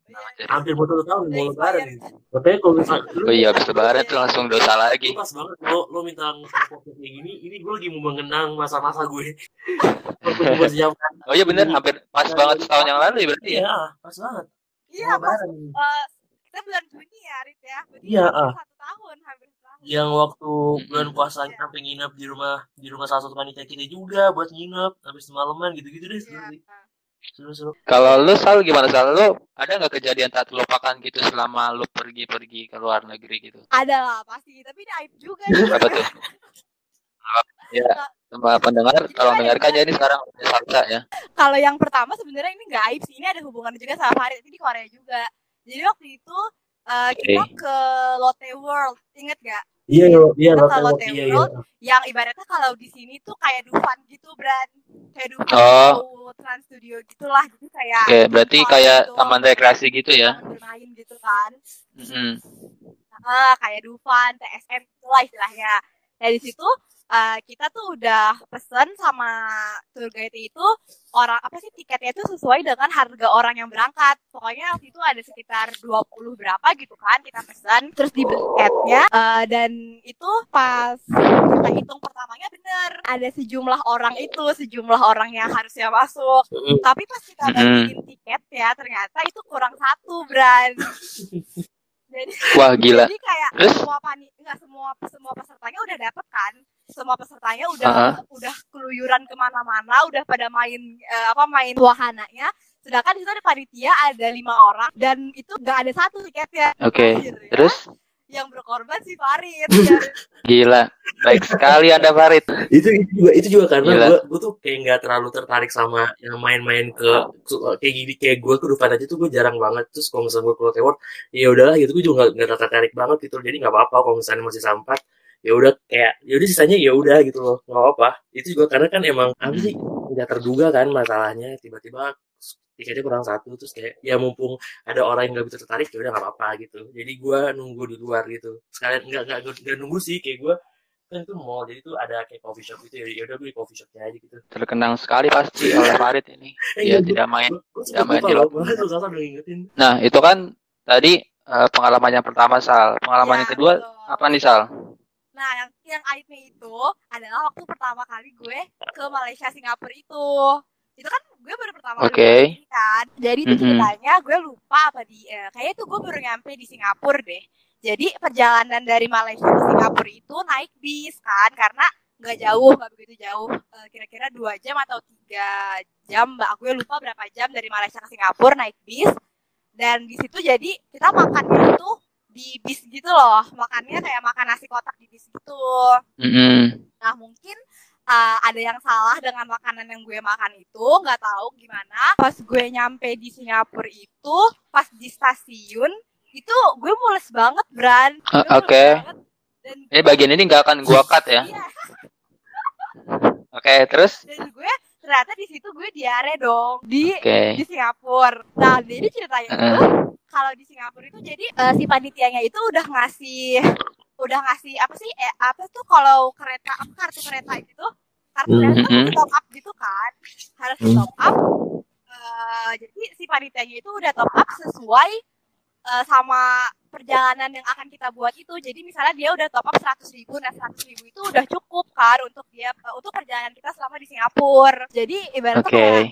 Iya. hampir mau satu tahun mau lebaran gitu makanya kalau misalnya Oh iya, habis lebaran tuh langsung dosa lagi. Lu pas banget lo lo minta foto kayak gini ini gue lagi mau mengenang masa-masa gue Oh iya bener, hampir pas banget setahun yang lalu ya berarti ya. iya pas banget Iya, pas eh, kita bulan Juni ya, Rit ya. Berarti Iya, ah. satu tahun, hampir. Yang waktu bulan puasa kita sampai nginep di rumah di rumah salah satu panitia kita juga buat nginep habis semalaman gitu-gitu deh seru Iya. seru-seru Kalau lu Sal gimana Sal? Lu ada nggak kejadian tak terlupakan gitu selama lu pergi-pergi ke luar negeri gitu? Ada lah pasti, tapi ini aib juga nih. Apa tuh? Ya, sama pendengar tolong dengarkan aja ini sekarang udah salsa ya. Kalau yang pertama sebenarnya ini nggak aib sih, ini ada hubungan juga sama Farid, ini di Korea juga. Jadi waktu itu eh, kita ke Lotte World, inget gak? iya iya iya Kita Lotte ke World, Lotte iya iya World, yang ibaratnya kalau di sini tuh kayak Dufan gitu, Bran. Kayak Dufan Oh. Trans Studio gitulah, jadi kayak Oke, berarti Park kayak gitu, taman rekreasi gitu ya. bermain gitu kan. Mm-mm. Ah, kayak Dufan, TSM itulah istilahnya. Nah di situ eh, kita tuh udah pesen sama tour guide itu orang apa sih tiketnya itu sesuai dengan harga orang yang berangkat. Pokoknya waktu itu ada sekitar 20 berapa gitu kan kita pesan. Terus di tiketnya eh, dan itu pas kita hitung pertamanya bener ada sejumlah orang itu sejumlah orang yang harusnya masuk. Tapi pas kita bagiin tiket ya ternyata itu kurang satu, Bran. Jadi Wah gila. jadi kayak Terus? semua pani enggak semua semua pesertanya udah dapet kan semua pesertanya udah Uh-uh. udah keluyuran ke mana-mana udah pada main eh, apa main wahananya sedangkan di situ ada panitia ada lima orang dan itu nggak ada satu tiketnya Oke. Akhirnya, Terus yang berkorban si Farid gila. Baik sekali Anda Farid. itu itu juga itu juga karena gue gue tuh kayak nggak terlalu tertarik sama yang main-main ke kayak gini kayak gue tuh depan aja tuh gue jarang banget. Terus kalau misalnya gue keluar Taiwan ya udahlah gitu gue juga nggak nggak tertarik banget gitu jadi nggak apa-apa kalau misalnya masih sampat ya udah kayak ya udah sisanya ya udah gitu loh. Nggak apa-apa. Itu juga karena kan emang apa sih nggak terduga kan masalahnya. Tiba-tiba tiketnya kurang satu terus kayak ya mumpung ada orang yang nggak bisa tertarik ya udah nggak apa-apa gitu. Jadi gue nunggu di luar gitu. Sekalian nggak nggak nunggu sih. Kayak gue kan itu mall jadi tuh ada kayak coffee shop gitu ya ya udah gue di coffee shopnya aja gitu Terkenang sekali pasti oleh Farid ini. Eh, Dia iya, tidak main. gue gue tidak main di Nah, itu kan tadi eh, pengalaman yang pertama Sal. Pengalaman Ya, yang kedua betul. apa nih Sal? nah yang yang aibnya itu adalah waktu pertama kali gue ke Malaysia Singapura itu itu kan gue baru pertama kali Oke. ke sini kan jadi itu ceritanya gue lupa apa di eh, kayaknya tuh gue baru nyampe di Singapura deh jadi perjalanan dari Malaysia ke Singapura itu naik bis kan karena nggak jauh nggak begitu jauh. Eh, kira-kira dua jam atau tiga jam mbak. Gue lupa berapa jam dari Malaysia ke Singapura naik bis. Dan di situ jadi kita makannya itu di bis gitu loh. Makannya kayak makan nasi kotak di bis gitu. Mm-mm. Nah mungkin uh, ada yang salah dengan makanan yang gue makan itu, nggak tahu gimana. Pas gue nyampe di Singapura itu, pas di stasiun itu gue mules banget, Bran. Gue mules oke. Dan Ini bagian ini nggak akan gua cut ya. Iya, Oke, terus? dan gue ternyata di situ gue diare dong di Oke. di Singapura. Nah jadi ceritanya itu Heeh. kalau di Singapura itu jadi eh, si panitianya itu udah ngasih udah ngasih apa sih eh, apa tuh kalau kereta apa kartu kereta gitu kartu Hmm. kereta tuh Mhm. harus top up gitu kan harus top up Eh, jadi si panitianya itu udah top up sesuai eh, sama perjalanan yang akan kita buat itu jadi misalnya dia udah top up 100 ribu nah 100 ribu itu udah cukup kan untuk dia eh, untuk perjalanan kita selama di Singapura jadi ibaratnya Oke. kayak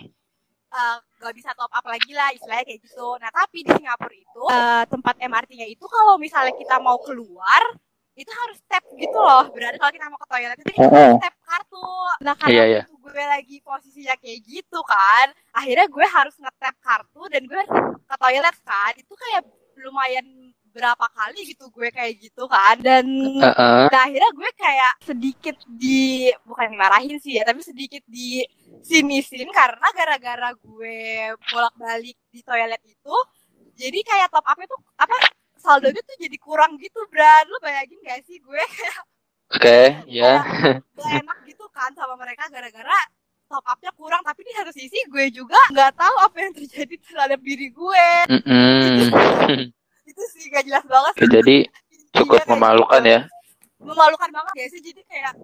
eh, nggak bisa top up lagi lah istilahnya kayak gitu. Nah tapi di Singapura itu eh, tempat MRT-nya itu kalau misalnya kita mau keluar itu harus tap gitu loh. Berarti kalau kita mau ke toilet itu kita harus tap kartu. Nah karena iya. itu gue lagi posisinya kayak gitu kan, akhirnya gue harus nge-tap kartu dan gue harus ke toilet kan. Itu kayak lumayan berapa kali gitu gue kayak gitu kan dan Heeh. Nah akhirnya gue kayak sedikit di bukan dimarahin sih ya, tapi sedikit di sinisin karena gara-gara gue bolak-balik di toilet itu, jadi kayak top up itu apa saldonya tuh jadi kurang gitu, Bran. Lu bayangin gak sih gue Oke, ya. gak enak gitu kan sama mereka gara-gara top upnya kurang, tapi di satu sisi gue juga nggak tahu apa yang terjadi terhadap diri gue. Mm-mm. Itu sih gak jelas banget. Oke, jadi cukup Iya, memalukan ya. memalukan banget ya sih jadi kayak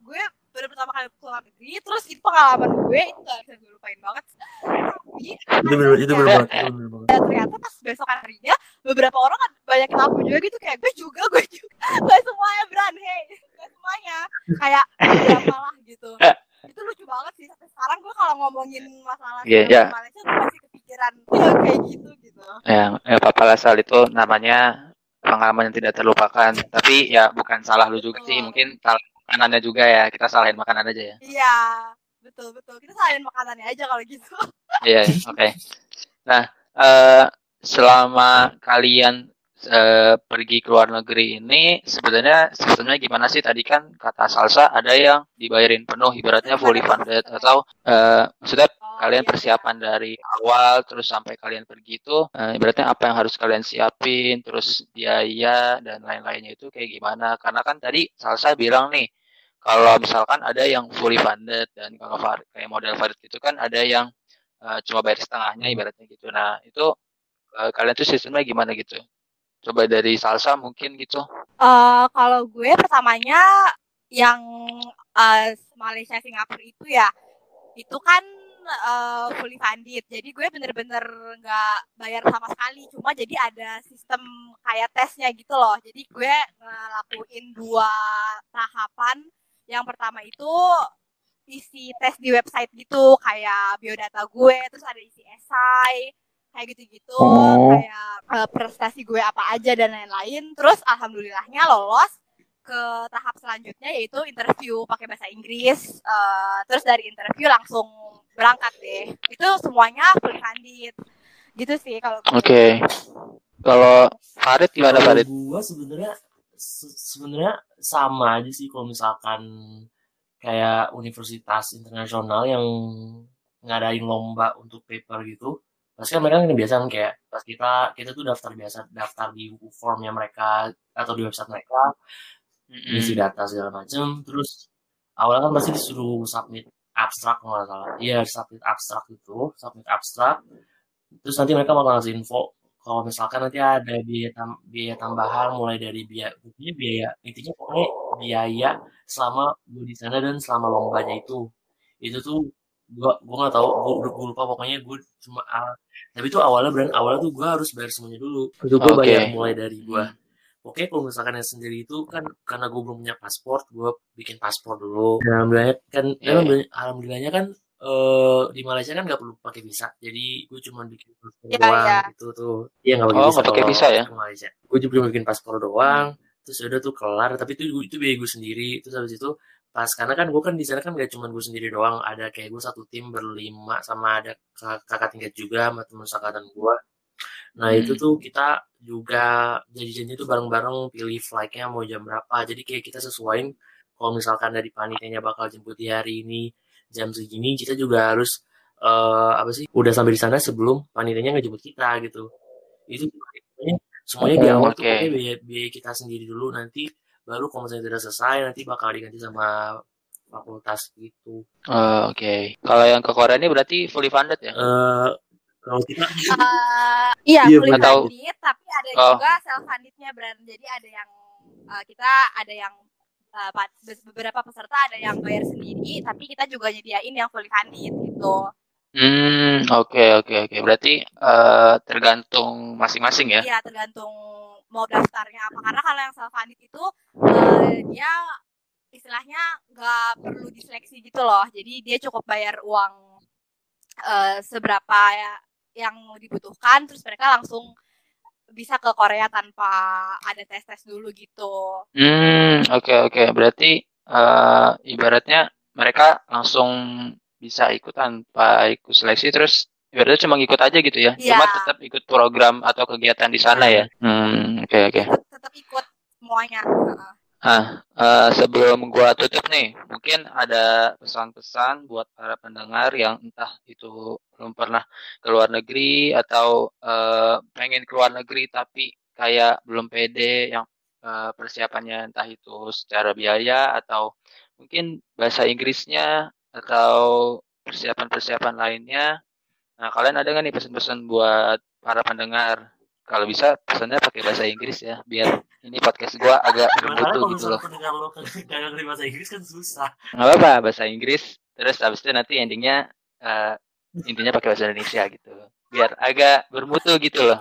gue baru pertama kali keluar negeri terus itu pengalaman gue itu gak bisa gue lupain banget tapi itu bener itu bener ternyata- banget dan ternyata pas besokan harinya beberapa orang kan banyak yang aku juga gitu kayak gue juga gue juga gak semuanya Bran hey gak semuanya kayak beberapa lah gitu itu lucu banget sih sampai sekarang gue kalau ngomongin masalah film iya. Malaysia gue masih kepikiran ya kayak gitu gitu Ya, ya apa-apa lah Sal itu namanya pengalaman yang tidak terlupakan. Tapi ya bukan salah lu juga sih, mungkin salah makanannya juga ya. Kita salahin makanan aja ya. Iya, betul betul. Kita salahin makanannya aja kalau gitu. Iya, oke. Nah, eh, selama kalian eh, pergi ke luar negeri ini sebenarnya sistemnya gimana sih? Tadi kan kata Salsa ada yang dibayarin penuh, ibaratnya fully funded atau eh, maksudnya Oh, kalian iya, persiapan dari awal terus sampai kalian pergi itu eh, ibaratnya apa yang harus kalian siapin terus biaya dan lain-lainnya itu kayak gimana? Karena kan tadi Salsa bilang nih kalau misalkan ada yang fully funded dan kalau kayak model Farid gitu kan ada yang eh, cuma bayar setengahnya ibaratnya gitu. Nah itu kalian tuh sistemnya gimana gitu coba dari Salsa mungkin gitu. Eh, kalau gue pertamanya yang eh, Malaysia Singapura itu ya itu kan eh, fully funded. Jadi gue bener-bener nggak bayar sama sekali. Cuma jadi ada sistem kayak tesnya gitu loh. Jadi gue ngelakuin dua tahapan. Yang pertama itu isi tes di website gitu kayak biodata gue terus ada isi esai kayak gitu-gitu Oh. kayak eh, prestasi gue apa aja dan lain-lain. Terus alhamdulillahnya lolos ke tahap selanjutnya yaitu interview pakai bahasa Inggris. Eh, terus dari interview langsung berangkat deh. Itu semuanya fully funded gitu sih kalau gue. oke. Kalau Farid gimana Farid? gua sebenarnya se- sebenarnya sama aja sih kalau misalkan kayak universitas internasional yang ngadain lomba untuk paper gitu pasti kan mereka kan biasa kan kayak pas kita kita tuh daftar biasa daftar di formnya mereka atau di website mereka Mm-mm. isi data segala macam terus awalnya kan pasti disuruh submit abstrak kalau nggak salah. Iya submit abstrak itu submit abstrak. Terus nanti mereka bakal ngasih info kalau misalkan nanti ada biaya, tam- biaya tambahan mulai dari biaya intinya biaya intinya pokoknya biaya selama gue di sana dan selama lombanya itu. Itu tuh gua gua nggak tahu gua, gua lupa pokoknya gue cuma ah, tapi itu awalnya brand awalnya tuh gue harus bayar semuanya dulu itu gue Oke. bayar mulai dari gue Oke, kalau misalkan yang sendiri itu kan karena gue belum punya paspor, gue bikin paspor dulu. Dan alhamdulillahnya kan, Iya, alhamdulillah- alhamdulillahnya kan eh, di Malaysia kan nggak perlu pakai visa, jadi gue cuma bikin paspor Iya, doang iya. gitu tuh. Iya nggak pakai Oh, visa. pakai visa ya? ke Malaysia. Gue juga bikin paspor doang, terus udah tuh kelar. Tapi itu itu biaya gue sendiri. Terus habis itu pas karena kan gue kan di sana kan gak cuma gue sendiri doang, ada kayak gue satu tim berlima sama ada kakak, tingkat juga sama teman sekangkatan gue. Nah Hmm. itu tuh kita juga janji-janji tuh bareng-bareng pilih flightnya mau jam berapa. Jadi kayak kita sesuaiin kalau misalkan dari panitianya bakal jemput di hari ini jam segini, kita juga harus eh apa sih udah sampai di sana sebelum panitianya ngejemput kita gitu. Itu semuanya, semuanya di Oh, awal tuh oke. pokoknya biaya, biaya kita sendiri dulu nanti baru kalau misalnya tidak selesai nanti bakal diganti sama fakultas gitu. Oh, oke kalau yang ke Korea ini berarti fully funded ya Eh kalau kita Eh, iya, Iya, fully funded, tapi ada Oh. juga self fundednya brand. Jadi ada yang eh, kita ada yang eh, pa- beberapa peserta ada yang bayar sendiri, tapi kita juga nyediain yang fully funded gitu. Hmm, oke oke oke. Berarti eh, tergantung masing-masing ya. Iya, tergantung mau daftarnya apa. Karena kalau yang self funded itu eh, dia istilahnya nggak perlu diseleksi gitu loh. Jadi dia cukup bayar uang eh, seberapa ya yang dibutuhkan, terus mereka langsung bisa ke Korea tanpa ada tes-tes dulu gitu. Hmm, oke oke. Berarti eh, ibaratnya mereka langsung bisa ikut tanpa ikut seleksi terus ibaratnya cuma ikut aja gitu ya. Iya. Cuma tetap ikut program atau kegiatan di sana ya. Hmm, oke oke. Tetap, tetap ikut semuanya. Heeh. Ah, eh, sebelum gua tutup nih, mungkin ada pesan-pesan buat para pendengar yang entah itu belum pernah ke luar negeri atau eh, pengen ke luar negeri tapi kayak belum pede yang eh, persiapannya entah itu secara biaya atau mungkin bahasa Inggrisnya atau persiapan-persiapan lainnya. Nah, kalian ada nggak nih pesan-pesan buat para pendengar? Kalau bisa pesannya pakai bahasa Inggris ya, biar ini podcast gua agak bermutu kalau gitu loh. misalkan pendengar lo kagak ngerti bahasa Inggris kan susah. nggak apa-apa bahasa Inggris. Terus habis itu nanti endingnya eh, intinya pakai bahasa Indonesia gitu. Biar agak bermutu gitu loh.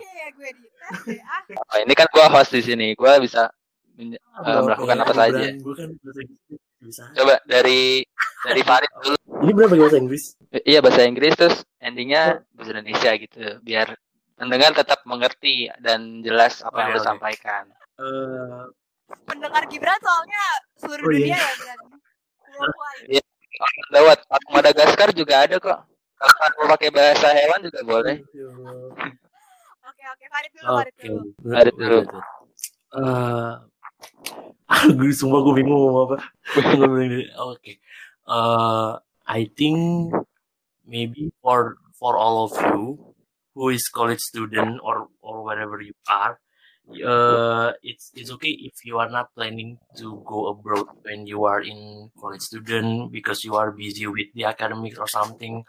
Oh, ini kan gua host di sini. Gua bisa eh, melakukan apa saja Bisa. coba dari dari Farid dulu Ini benar bahasa Inggris. iya bahasa Inggris terus endingnya bahasa Indonesia gitu biar pendengar tetap mengerti dan jelas apa yang Oke, lo oke. sampaikan eh Pendengar Gibran soalnya seluruh Oh, iya. dunia ya berarti. Worldwide. Iya. lewat Madagaskar juga ada kok kalau mau pakai bahasa hewan juga boleh Oke oke Farid dulu Farid Oke, dulu. Ada dulu. Eh, sumpah gue bingung apa. Oke. Eh, I think maybe for for all of you who is college student or or wherever you are, uh, it's it's okay if you are not planning to go abroad when you are in college student because you are busy with the academic or something.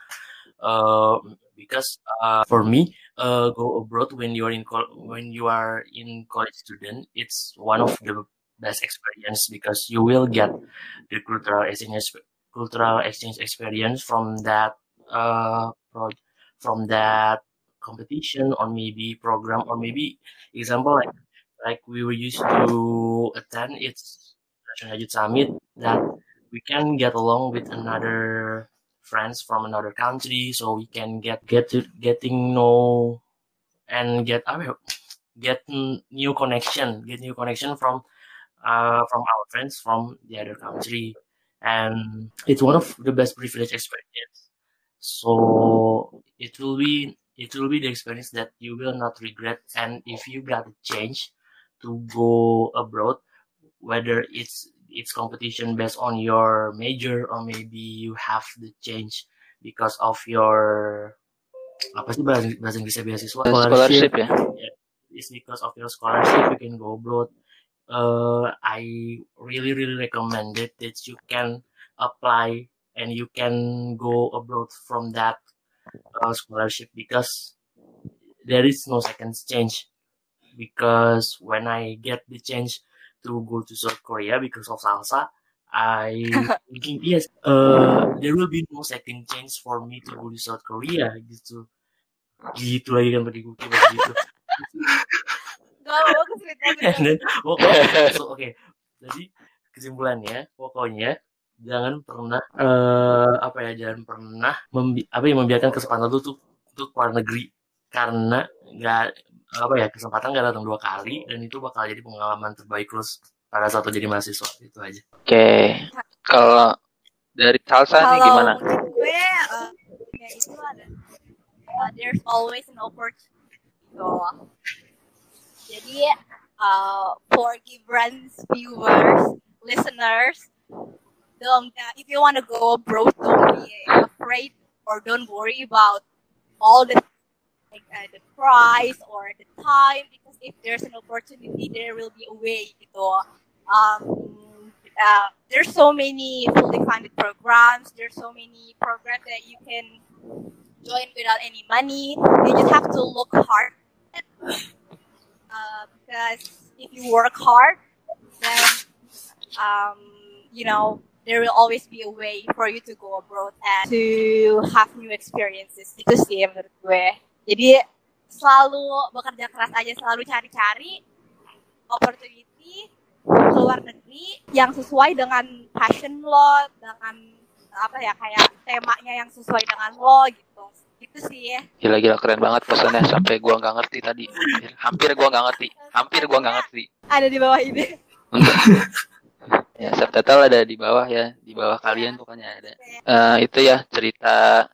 Uh, because uh, for me, uh, go abroad when you are in col- when you are in college student it's one of the best experience because you will get the cultural exchange cultural exchange experience from that uh from that competition or maybe program or maybe example like like we were used to attend it's National Summit that we can get along with another friends from another country so we can get get to getting know and get get new connection get new connection from uh from our friends from the other country. And it's one of the best privilege experience. So it will be it will be the experience that you will not regret. And if you got a change to go abroad whether it's it's competition based on your major or maybe you have the change because of your apa sih bahasa, bahasa Inggrisnya beasiswa? Scholarship. ya. It's because of your scholarship you can go abroad. Uh, I really really recommend it that you can apply and you can go abroad from that uh, scholarship because there is no second change. Because when I get the change to go to South Korea because of salsa I thinking yes uh, there will be no second chance for me to go to South Korea gitu gitu lagi kan pakai kuki gitu. And then, pokoknya, so, oke. Jadi kesimpulannya, pokoknya jangan pernah eh apa ya, jangan pernah membi apa ya membiarkan kesempatan lu tuh untuk keluar negeri karena nggak apa ya kesempatan nggak datang dua kali dan itu bakal jadi pengalaman terbaik lu pada saat lu jadi mahasiswa itu aja. oke kalau dari salsa nih Kalau gimana gue eh, ya itu ada uh, there's always an opportunity gitu. Jadi uh, for Gibran's viewers, listeners, don't uh, if you want to go abroad, don't be afraid or don't worry about all the like uh, the price or the time because if there's an opportunity, there will be a way gitu. Um, uh, there's so many fully funded programs. There's so many programs that you can join without any money. You just have to look hard. Uh, because if you work hard, then um, you know there will always be a way for you to go abroad and to have new experiences. Itu sih menurut gue. Jadi selalu bekerja keras aja, selalu cari-cari opportunity keluar negeri yang sesuai dengan passion lo, dengan apa ya kayak temanya yang sesuai dengan lo gitu. Gitu sih. gila-gila keren banget pesannya. Sampai gua nggak ngerti tadi. Hampir, hampir gua nggak ngerti. Hampir gua nggak ngerti. Ada di bawah ini. Ya subtitle ada di bawah ya. Di bawah kalian pokoknya ada. Eh, itu ya cerita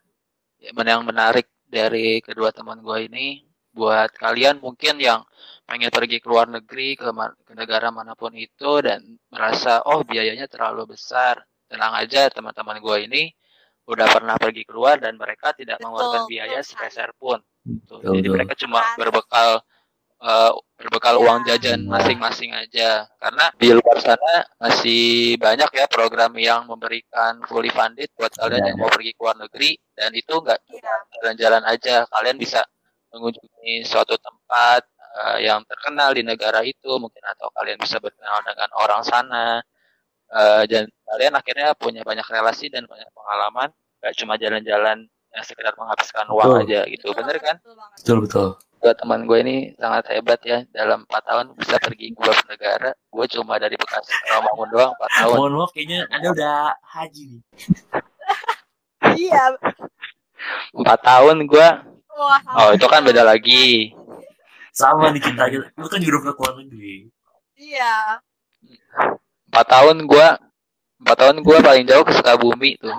yang menarik dari kedua teman gue ini buat kalian mungkin yang pengen pergi ke luar negeri ke, ma- ke negara mana pun itu dan merasa oh biayanya terlalu besar tenang aja teman-teman gue ini udah pernah pergi keluar dan mereka tidak Betul, mengeluarkan biaya sepeser pun gitu. Betul, jadi betul. mereka cuma berbekal eh, berbekal Ya. uang jajan masing-masing aja karena di luar sana masih banyak ya program yang memberikan fully funded buat kalian Ya, yang mau pergi ke luar negeri dan itu nggak Iya. jalan-jalan aja kalian bisa mengunjungi suatu tempat eh, yang terkenal di negara itu mungkin atau kalian bisa berkenalan dengan orang sana eh, dan kalian akhirnya punya banyak relasi dan banyak pengalaman gak cuma jalan-jalan yang sekedar menghabiskan uang Betul. aja gitu bener kan Betul. Betul Gua teman gue ini sangat hebat ya dalam 4 tahun bisa pergi ke beberapa negara gue cuma dari Bekasi ke Romangun doang 4 tahun Mohon maaf kayaknya Anda udah haji nih. Iya. 4 tahun gue oh itu kan beda lagi Sama nih kita. Lu kan juga pernah keluar negeri. Iya. Empat tahun gua empat tahun gua paling jauh ke Sukabumi tuh.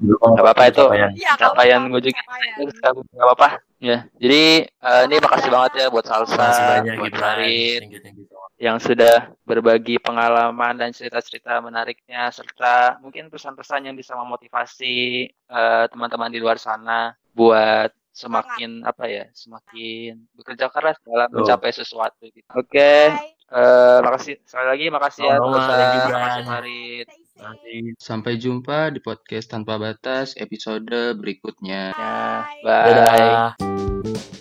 Gak apa-apa itu. Iya, Capaian gue juga capaian. ke Sukabumi gak apa-apa. Ya, jadi eh, ini makasih banget ya buat Salsa, Makasih banyak buat Gibran. Farid, Thank you, thank you so much. yang sudah berbagi pengalaman dan cerita-cerita menariknya serta mungkin pesan-pesan yang bisa memotivasi eh, teman-teman di luar sana buat semakin apa ya semakin bekerja keras dalam mencapai sesuatu gitu. Oke, Bye. eh, makasih sekali lagi makasih ya Sama-sama, Salsa, thank you, Bran. makasih Farid. Sampai jumpa di podcast tanpa batas episode berikutnya. Ya, Bye. bye. Dadah.